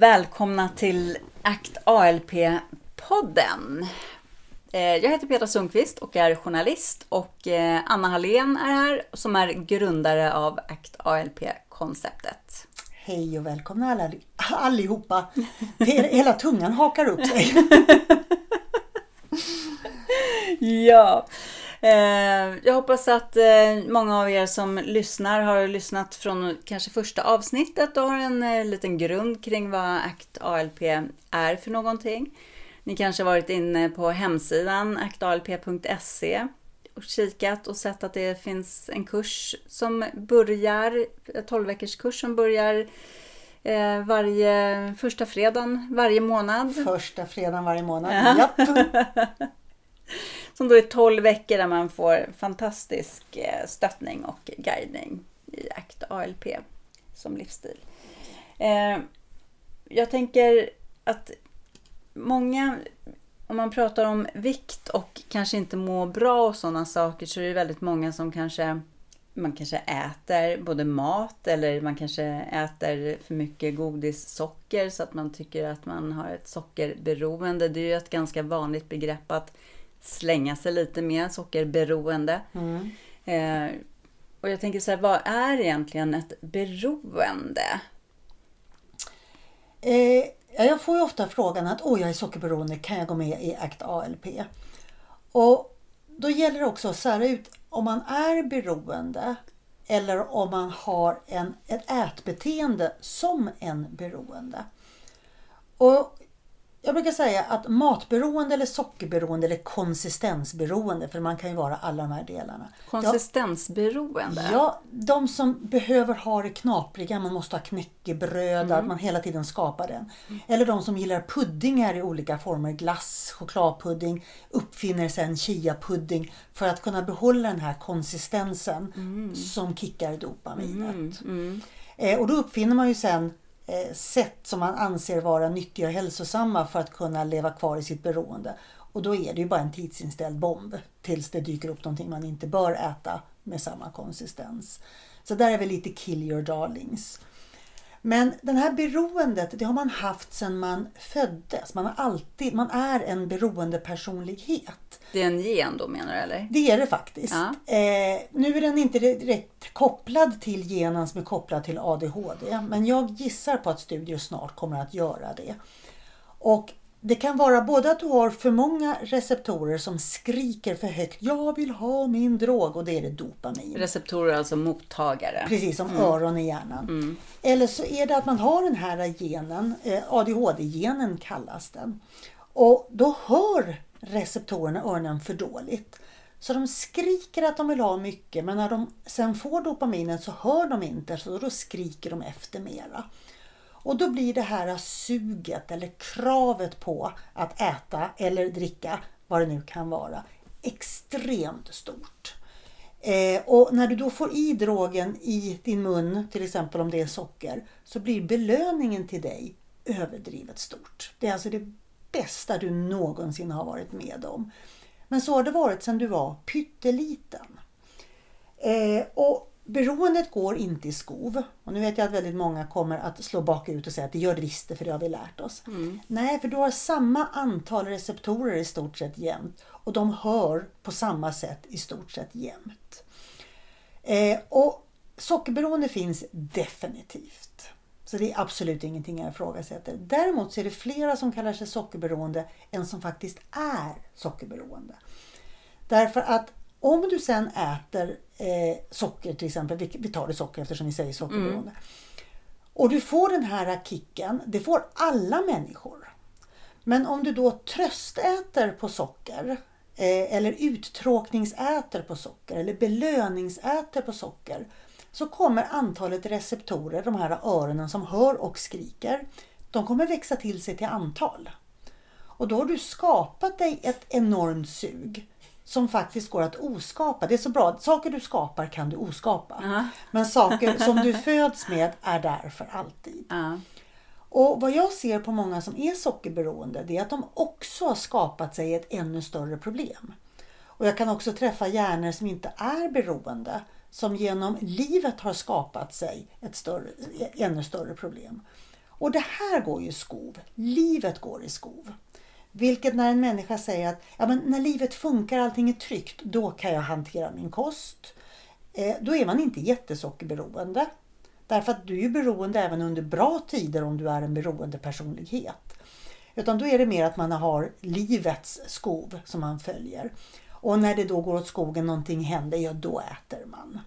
Välkomna till ACT ALP-podden. Eh, jag heter Petra Sundqvist och är journalist och eh, Anna Hallén är här som är grundare av ACT ALP-konceptet. Hej och välkomna alla, allihopa. Hela tungan hakar upp sig. ja. Eh, jag hoppas att eh, många av er som lyssnar har lyssnat från kanske första avsnittet och har en eh, liten grund kring vad ACT ALP är för någonting. Ni kanske varit inne på hemsidan actalp.se och kikat och sett att det finns en kurs som börjar, 12 veckors kurs som börjar varje första fredagen varje månad. Första fredagen varje månad, ja. Som då är 12 veckor där man får fantastisk eh, stöttning och guidning i ACT ALP som livsstil. Eh, jag tänker att många, om man pratar om vikt och kanske inte må bra och sådana saker så är det väldigt många som kanske man kanske äter både mat eller man kanske äter för mycket godis, socker så att man tycker att man har ett sockerberoende. Det är ju ett ganska vanligt begrepp att slänga sig lite med sockerberoende. Mm. Eh, och jag tänker så här, vad är egentligen ett beroende? Eh, jag får ju ofta frågan att åh, jag är sockerberoende, kan jag gå med i ACT ALP? Och då gäller det också att sära ut om man är beroende eller om man har en, ett ätbeteende som en beroende. Och jag brukar säga att matberoende eller sockerberoende eller konsistensberoende, för man kan ju vara alla de här delarna. Konsistensberoende? Ja, de som behöver ha det knapriga, man måste ha knäckebröd, mm. att man hela tiden skapar den. Eller de som gillar puddingar i olika former, glass, chokladpudding, uppfinner sen chia-pudding för att kunna behålla den här konsistensen mm. som kickar dopaminet. Mm. mm. Eh, och då uppfinner man ju sen Eh, sätt som man anser vara nyttiga och hälsosamma för att kunna leva kvar i sitt beroende. Och då är det ju bara en tidsinställd bomb tills det dyker upp någonting man inte bör äta med samma konsistens. Så där är vi lite kill your darlings. Men det här beroendet, det har man haft sedan man föddes. Man, har alltid, man är en beroendepersonlighet. Det är en gen då menar du eller? Det är det faktiskt. Ja. Eh, nu är den inte direkt kopplad till genen som är kopplad till ADHD. Men jag gissar på att studier snart kommer att göra det. Och det kan vara både att du har för många receptorer som skriker för högt. Jag vill ha min drog och det är det dopamin. Receptorer alltså mottagare. Precis som mm. öron i hjärnan. Mm. Eller så är det att man har den här genen, eh, ADHD-genen kallas den. Och då hör receptorerna öronen för dåligt. Så de skriker att de vill ha mycket men när de sen får dopaminet så hör de inte så då skriker de efter mera. Och då blir det här suget eller kravet på att äta eller dricka, vad det nu kan vara, extremt stort. Eh, och när du då får i drogen i din mun, till exempel om det är socker, så blir belöningen till dig överdrivet stort. Det är alltså det bästa du någonsin har varit med om. Men så har det varit sedan du var pytteliten. Eh, och Beroendet går inte i skov. Och nu vet jag att väldigt många kommer att slå bakut och säga att det gör det visst det, för det har vi lärt oss. Mm. Nej, för du har samma antal receptorer i stort sett jämt. Och de hör på samma sätt i stort sett jämt. Eh, och sockerberoende finns definitivt. Så det är absolut ingenting jag ifrågasätter. Däremot så är det flera som kallar sig sockerberoende än som faktiskt är sockerberoende. Därför att om du sen äter eh, socker till exempel, vi, vi tar det socker eftersom vi säger sockerberoende. Mm. Och du får den här kicken, det får alla människor. Men om du då tröstäter på socker eh, eller uttråkningsäter på socker eller belöningsäter på socker så kommer antalet receptorer, de här öronen som hör och skriker, de kommer växa till sig till antal. Och då har du skapat dig ett enormt sug som faktiskt går att oskapa. Det är så bra, saker du skapar kan du oskapa. Uh-huh. Men saker som du föds med är där för alltid. Uh-huh. Och vad jag ser på många som är sockerberoende det är att de också har skapat sig ett ännu större problem. Och jag kan också träffa hjärnor som inte är beroende som genom livet har skapat sig ett större, ännu större problem. Och det här går ju i skov. Livet går i skov. Vilket när en människa säger att ja, men när livet funkar, allting är tryggt, då kan jag hantera min kost. Eh, då är man inte jättesockerberoende. Därför att du är ju beroende även under bra tider om du är en beroende personlighet. Utan då är det mer att man har livets skov som man följer. Och när det då går åt skogen, någonting händer, ja då äter man.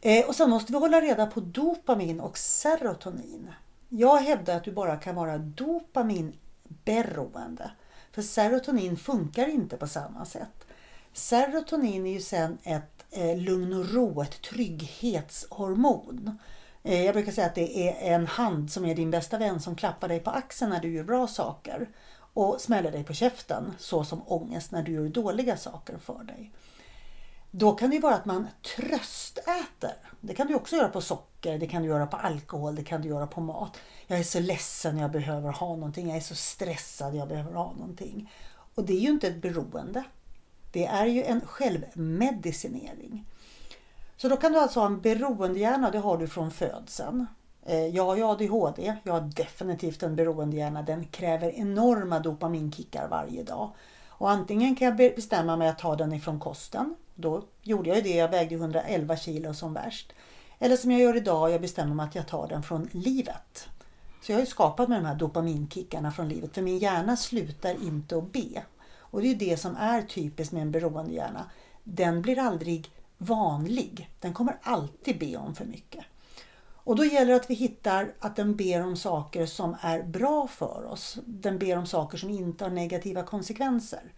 Eh, och sen måste vi hålla reda på dopamin och serotonin. Jag hävdar att du bara kan vara dopamin beroende. För serotonin funkar inte på samma sätt. Serotonin är ju sen ett eh, lugn och ro, ett trygghetshormon. Eh, jag brukar säga att det är en hand som är din bästa vän som klappar dig på axeln när du gör bra saker och smäller dig på käften så som ångest när du gör dåliga saker för dig. Då kan det vara att man tröstäter. Det kan du också göra på socker, det kan du göra på alkohol, det kan du göra på mat. Jag är så ledsen, jag behöver ha någonting. Jag är så stressad, jag behöver ha någonting. Och det är ju inte ett beroende. Det är ju en självmedicinering. Så då kan du alltså ha en beroendehjärna, det har du från födseln. Eh, jag har ju ADHD, jag har definitivt en beroendehjärna. Den kräver enorma dopaminkickar varje dag. Och antingen kan jag bestämma mig att ta den ifrån kosten. Då gjorde jag ju det, jag vägde 111 kilo som värst. Eller som jag gör idag, jag bestämmer mig att jag tar den från livet. Så jag har ju skapat med de här dopaminkickarna från livet, för min hjärna slutar inte att be. Och det är det som är typiskt med en beroendehjärna. Den blir aldrig vanlig. Den kommer alltid be om för mycket. Och då gäller det att vi hittar att den ber om saker som är bra för oss. Den ber om saker som inte har negativa konsekvenser.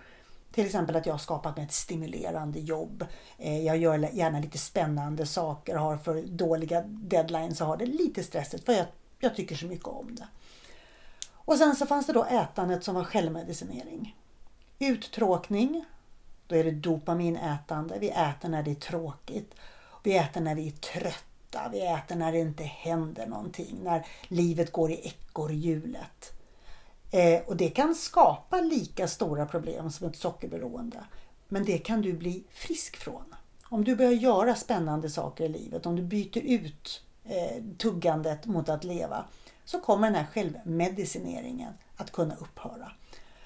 Till exempel att jag har skapat mig ett stimulerande jobb. Eh, jag gör gärna lite spännande saker. Har för dåliga deadlines och har det lite stressigt för jag, jag tycker så mycket om det. Och sen så fanns det då ätandet som var självmedicinering. Uttråkning, då är det dopaminätande. Vi äter när det är tråkigt. Vi äter när vi är trötta. Vi äter när det inte händer någonting. När livet går i ekorrhjulet. Eh, och det kan skapa lika stora problem som ett sockerberoende. Men det kan du bli frisk från. Om du börjar göra spännande saker i livet, om du byter ut eh, tuggandet mot att leva, så kommer den här självmedicineringen att kunna upphöra.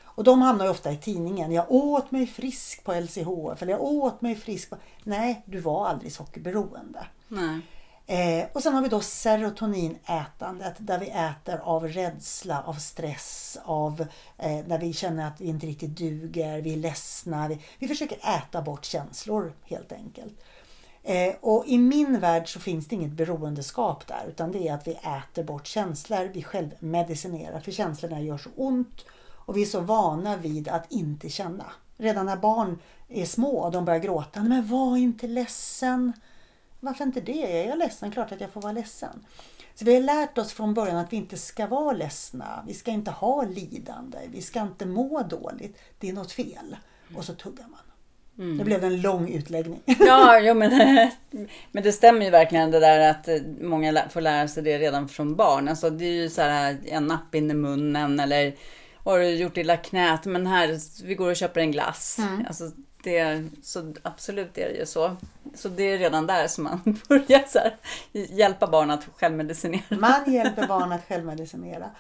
Och de hamnar ju ofta i tidningen. Jag åt mig frisk på LCHF eller jag åt mig frisk på... Nej, du var aldrig sockerberoende. Nej. Eh, och sen har vi då serotoninätandet där vi äter av rädsla, av stress, av eh, när vi känner att vi inte riktigt duger, vi är ledsna. Vi, vi försöker äta bort känslor helt enkelt. Eh, och i min värld så finns det inget beroendeskap där utan det är att vi äter bort känslor, vi självmedicinerar för känslorna gör så ont och vi är så vana vid att inte känna. Redan när barn är små och de börjar gråta. Men var inte ledsen. Varför inte det? Är jag ledsen? Klart att jag får vara ledsen. Så vi har lärt oss från början att vi inte ska vara ledsna. Vi ska inte ha lidande. Vi ska inte må dåligt. Det är något fel. Och så tuggar man. Mm. Det blev en lång utläggning. Ja, jo, men, men det stämmer ju verkligen det där att många får lära sig det redan från barn. Alltså, det är ju så här en napp in i munnen eller har du gjort illa knät, men här, vi går och köper en glass. Mm. Alltså, det, så absolut är det ju så. Så det är redan där som man börjar så här, hjälpa barn att självmedicinera. Man hjälper barn att självmedicinera.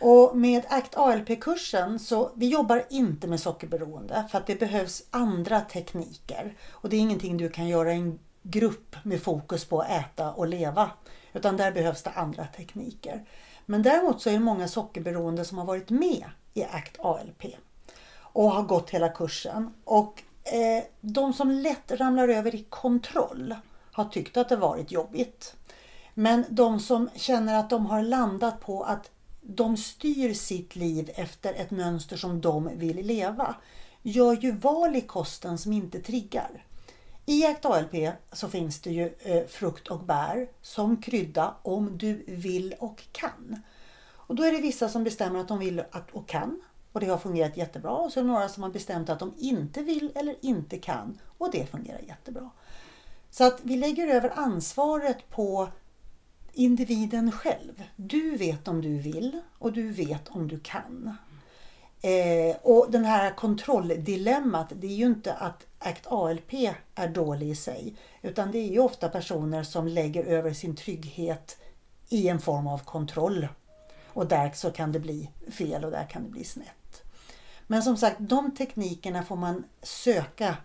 Och med ACT ALP-kursen så vi jobbar inte med sockerberoende för att det behövs andra tekniker. Och det är ingenting du kan göra i en grupp med fokus på att äta och leva. Utan där behövs det andra tekniker. Men däremot så är det många sockerberoende som har varit med i ACT ALP och har gått hela kursen. Och eh, de som lätt ramlar över i kontroll har tyckt att det varit jobbigt. Men de som känner att de har landat på att de styr sitt liv efter ett mönster som de vill leva gör ju val i kosten som inte triggar. I ACT ALP så finns det ju eh, frukt och bär som krydda om du vill och kan. Och då är det vissa som bestämmer att de vill och kan och det har fungerat jättebra. Och så är det några som har bestämt att de inte vill eller inte kan och det fungerar jättebra. Så att vi lägger över ansvaret på individen själv. Du vet om du vill och du vet om du kan. Eh, och den här kontrolldilemmat, det är ju inte att ACT ALP är dålig i sig. Utan det är ju ofta personer som lägger över sin trygghet i en form av kontroll Och där så kan det bli fel och där kan det bli snett. Men som sagt, de teknikerna får man söka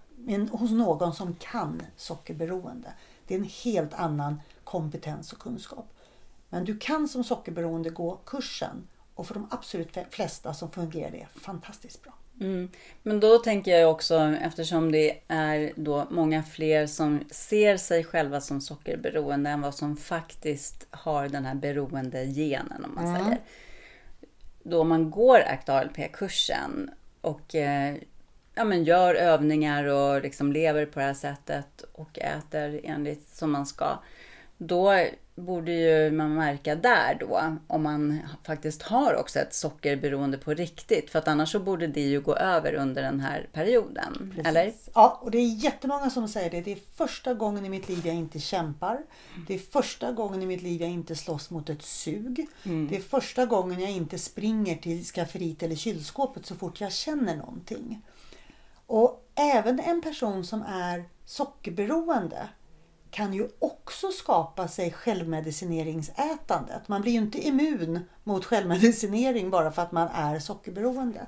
hos någon som kan sockerberoende. Det är en helt annan kompetens och kunskap. Men du kan som sockerberoende gå kursen och för de absolut flesta som fungerar det fantastiskt bra. Mm. Men då tänker jag också, eftersom det är då många fler som ser sig själva som sockerberoende än vad som faktiskt har den här beroende genen om man mm. säger. Då man går ACT ALP-kursen och eh, ja, men gör övningar och liksom lever på det här sättet och äter enligt som man ska. Då borde ju man märka där då om man faktiskt har också ett sockerberoende på riktigt. För att annars så borde det ju gå över under den här perioden. Precis. Eller? Ja, och det är jättemånga som säger det. Det är första gången i mitt liv jag inte kämpar. Det är första gången i mitt liv jag inte slåss mot ett sug. Mm. Det är första gången jag inte springer till skafferiet eller kylskåpet så fort jag känner någonting. Och även en person som är sockerberoende kan ju också skapa sig självmedicineringsätandet. Man blir ju inte immun mot självmedicinering bara för att man är sockerberoende.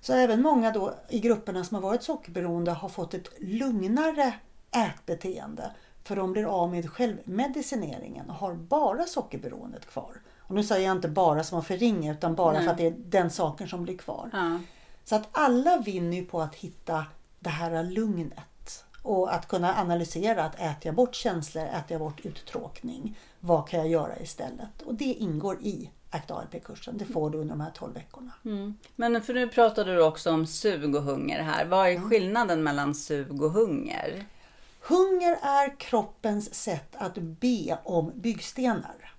Så även många då i grupperna som har varit sockerberoende har fått ett lugnare ätbeteende. För de blir av med självmedicineringen och har bara sockerberoendet kvar. Och nu säger jag inte bara som att förringa utan bara Nej. för att det är den saken som blir kvar. Ja. Så att alla vinner ju på att hitta det här lugnet. Och att kunna analysera att äter jag bort känslor, äter jag bort uttråkning, vad kan jag göra istället? Och det ingår i ACT ALP-kursen. Det får du under de här 12 veckorna. Mm. Men för nu pratade du också om sug och hunger här. Vad är mm. skillnaden mellan sug och hunger? Hunger är kroppens sätt att be om byggstenar.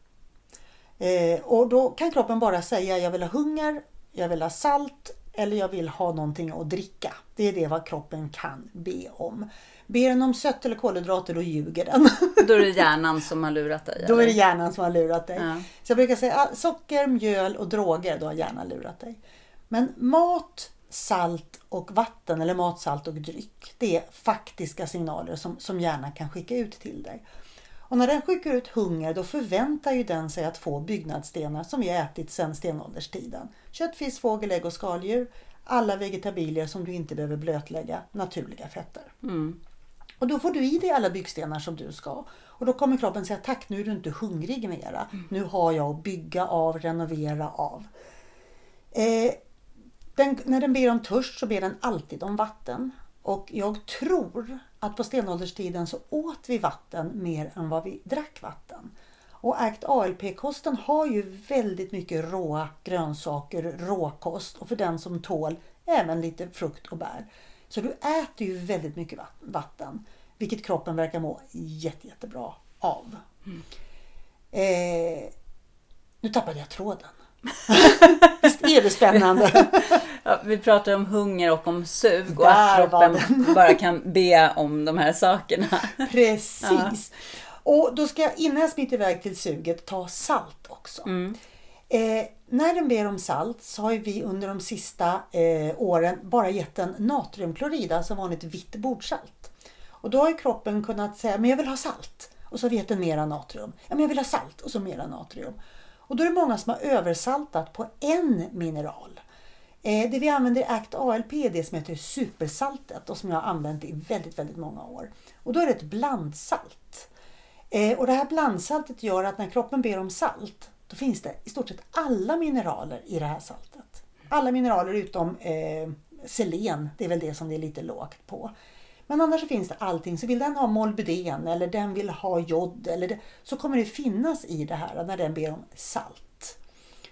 Eh, och då kan kroppen bara säga jag vill ha hunger, jag vill ha salt eller jag vill ha någonting att dricka. Det är det vad kroppen kan be om. Ber den om sött eller kolhydrater då ljuger den. Då är det hjärnan som har lurat dig? Eller? Då är det hjärnan som har lurat dig. Ja. Så jag brukar säga ah, socker, mjöl och droger, då har hjärnan lurat dig. Men mat, salt och vatten eller mat, salt och dryck. Det är faktiska signaler som, som hjärnan kan skicka ut till dig. Och när den skickar ut hunger då förväntar ju den sig att få byggnadsstenar som vi ätit sedan stenålderstiden. Kött, fisk, fågel, ägg och skaldjur. Alla vegetabilier som du inte behöver blötlägga, naturliga fetter. Mm. Och då får du i dig alla byggstenar som du ska. Och då kommer kroppen säga tack nu är du inte hungrig mera. Mm. Nu har jag att bygga av, renovera av. Eh, den, när den ber om törst så ber den alltid om vatten. Och jag tror att på stenålderstiden så åt vi vatten mer än vad vi drack vatten. Och ACT ALP-kosten har ju väldigt mycket råa grönsaker, råkost och för den som tål även lite frukt och bär. Så du äter ju väldigt mycket vatten, vilket kroppen verkar må jätte, jättebra av. Mm. Eh, nu tappade jag tråden. Visst är det spännande? Ja, vi pratar om hunger och om sug och Där att kroppen bara kan be om de här sakerna. Precis. Ja. Och då ska jag innan jag smiter iväg till suget ta salt också. Mm. Eh, när den ber om salt så har vi under de sista eh, åren bara gett den natriumklorid, alltså vanligt vitt bordsalt. Och då har kroppen kunnat säga, men jag vill ha salt. Och så har vi gett den mera natrium. Ja, men jag vill ha salt och så mera natrium. Och då är det många som har översaltat på en mineral. Eh, det vi använder i ACT ALP är det som heter supersaltet och som jag har använt i väldigt, väldigt många år. Och då är det ett blandsalt. Eh, och det här blandsaltet gör att när kroppen ber om salt då finns det i stort sett alla mineraler i det här saltet. Alla mineraler utom eh, selen, det är väl det som det är lite lågt på. Men annars så finns det allting. Så vill den ha molybden eller den vill ha jod eller det, så kommer det finnas i det här när den ber om salt.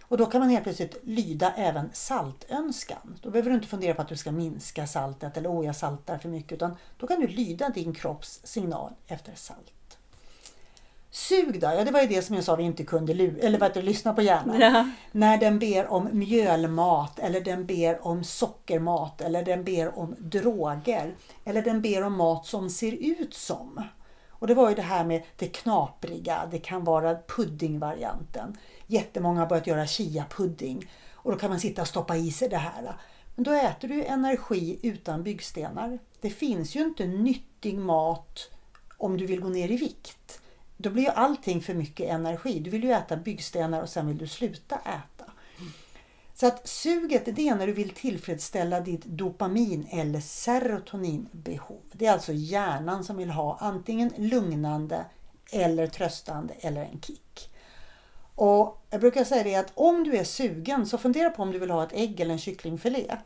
Och då kan man helt plötsligt lyda även saltönskan. Då behöver du inte fundera på att du ska minska saltet eller åh jag saltar för mycket utan då kan du lyda din kropps signal efter salt. Sug då, ja det var ju det som jag sa vi inte kunde eller vad heter, lyssna på hjärnan. Ja. När den ber om mjölmat eller den ber om sockermat eller den ber om droger. Eller den ber om mat som ser ut som. Och det var ju det här med det knapriga, det kan vara puddingvarianten. Jättemånga har börjat göra chia-pudding och då kan man sitta och stoppa i sig det här. Men då äter du energi utan byggstenar. Det finns ju inte nyttig mat om du vill gå ner i vikt då blir ju allting för mycket energi. Du vill ju äta byggstenar och sen vill du sluta äta. Så att suget det är när du vill tillfredsställa ditt dopamin eller serotoninbehov. Det är alltså hjärnan som vill ha antingen lugnande eller tröstande eller en kick. Och Jag brukar säga det att om du är sugen så fundera på om du vill ha ett ägg eller en kycklingfilé.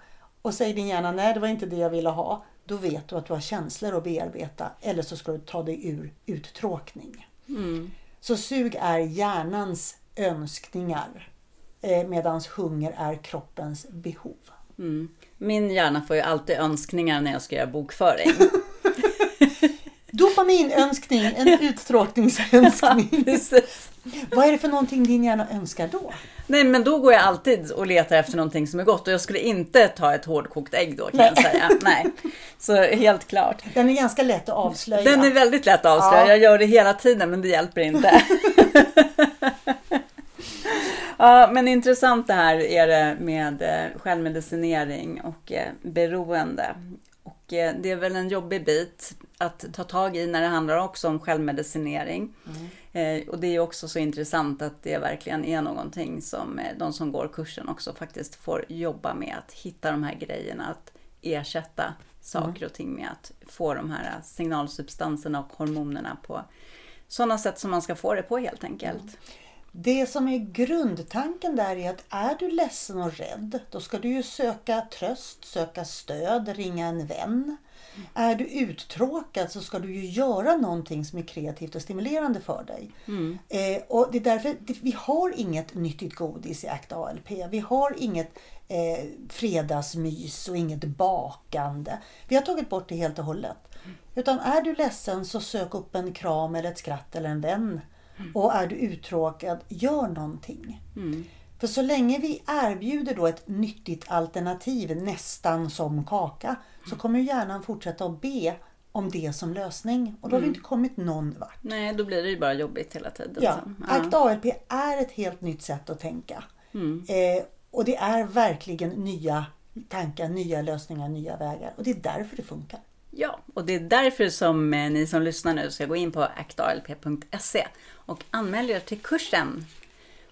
Och säger din hjärna nej det var inte det jag ville ha. Då vet du att du har känslor att bearbeta eller så ska du ta dig ur uttråkning. Mm. Så sug är hjärnans önskningar eh, medan hunger är kroppens behov. Mm. Min hjärna får ju alltid önskningar när jag ska göra bokföring. Dopaminönskning, en uttråkningsönskning. Ja, Vad är det för någonting din hjärna önskar då? Nej men då går jag alltid och letar efter någonting som är gott och jag skulle inte ta ett hårdkokt ägg då kan Nej. jag säga. Nej. Så helt klart. Den är ganska lätt att avslöja. Den är väldigt lätt att avslöja. Ja. Jag gör det hela tiden men det hjälper inte. ja men intressant det här är det med eh, självmedicinering och eh, beroende. Och eh, det är väl en jobbig bit att ta tag i när det handlar också om självmedicinering. Mm. Eh, och det är också så intressant att det verkligen är någonting som eh, de som går kursen också faktiskt får jobba med. Att hitta de här grejerna, att ersätta saker mm. och ting med att få de här signalsubstanserna och hormonerna på sådana sätt som man ska få det på helt enkelt. Mm. Det som är grundtanken där är att är du ledsen och rädd, då ska du ju söka tröst, söka stöd, ringa en vän. Är du uttråkad så ska du ju göra någonting som är kreativt och stimulerande för dig. Mm. Eh, och det är därför vi har inget nyttigt godis i ACT ALP. Vi har inget eh, fredagsmys och inget bakande. Vi har tagit bort det helt och hållet. Mm. Utan är du ledsen så sök upp en kram eller ett skratt eller en vän. Mm. Och är du uttråkad, gör någonting. Mm. För så länge vi erbjuder då ett nyttigt alternativ nästan som kaka så kommer hjärnan fortsätta att be om det som lösning. Och då har vi mm. inte kommit någon vart. Nej, då blir det ju bara jobbigt hela tiden. Ja, ja. ACT ALP är ett helt nytt sätt att tänka. Mm. Eh, och det är verkligen nya tankar, nya lösningar, nya vägar. Och det är därför det funkar. Ja, och det är därför som eh, ni som lyssnar nu ska gå in på actalp.se och anmäla er till kursen.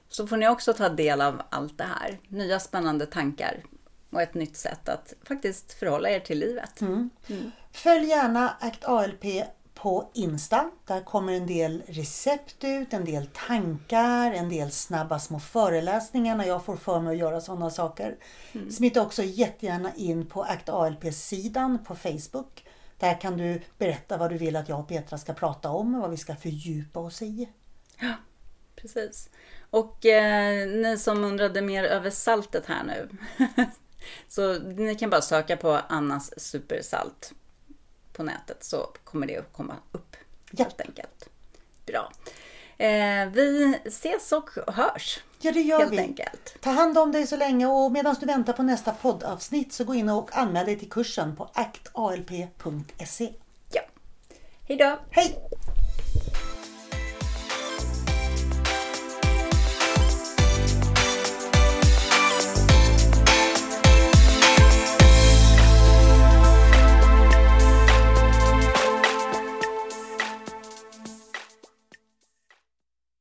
Så får ni också ta del av allt det här. Nya spännande tankar och ett nytt sätt att faktiskt förhålla er till livet. Mm. Mm. Följ gärna ACT ALP på Insta. Där kommer en del recept ut, en del tankar, en del snabba små föreläsningar när jag får för mig att göra sådana saker. Mm. Smita också jättegärna in på ACT ALP-sidan på Facebook. Där kan du berätta vad du vill att jag och Petra ska prata om och vad vi ska fördjupa oss i. Ja, precis. Och eh, ni som undrade mer över saltet här nu. så ni kan bara söka på Annas supersalt på nätet så kommer det att komma upp ja. helt enkelt. Bra. Eh, vi ses och hörs. Ja, det gör helt vi. Enkelt. Ta hand om dig så länge och medan du väntar på nästa poddavsnitt så gå in och anmäl dig till kursen på actalp.se. Ja. Hej då. Hej.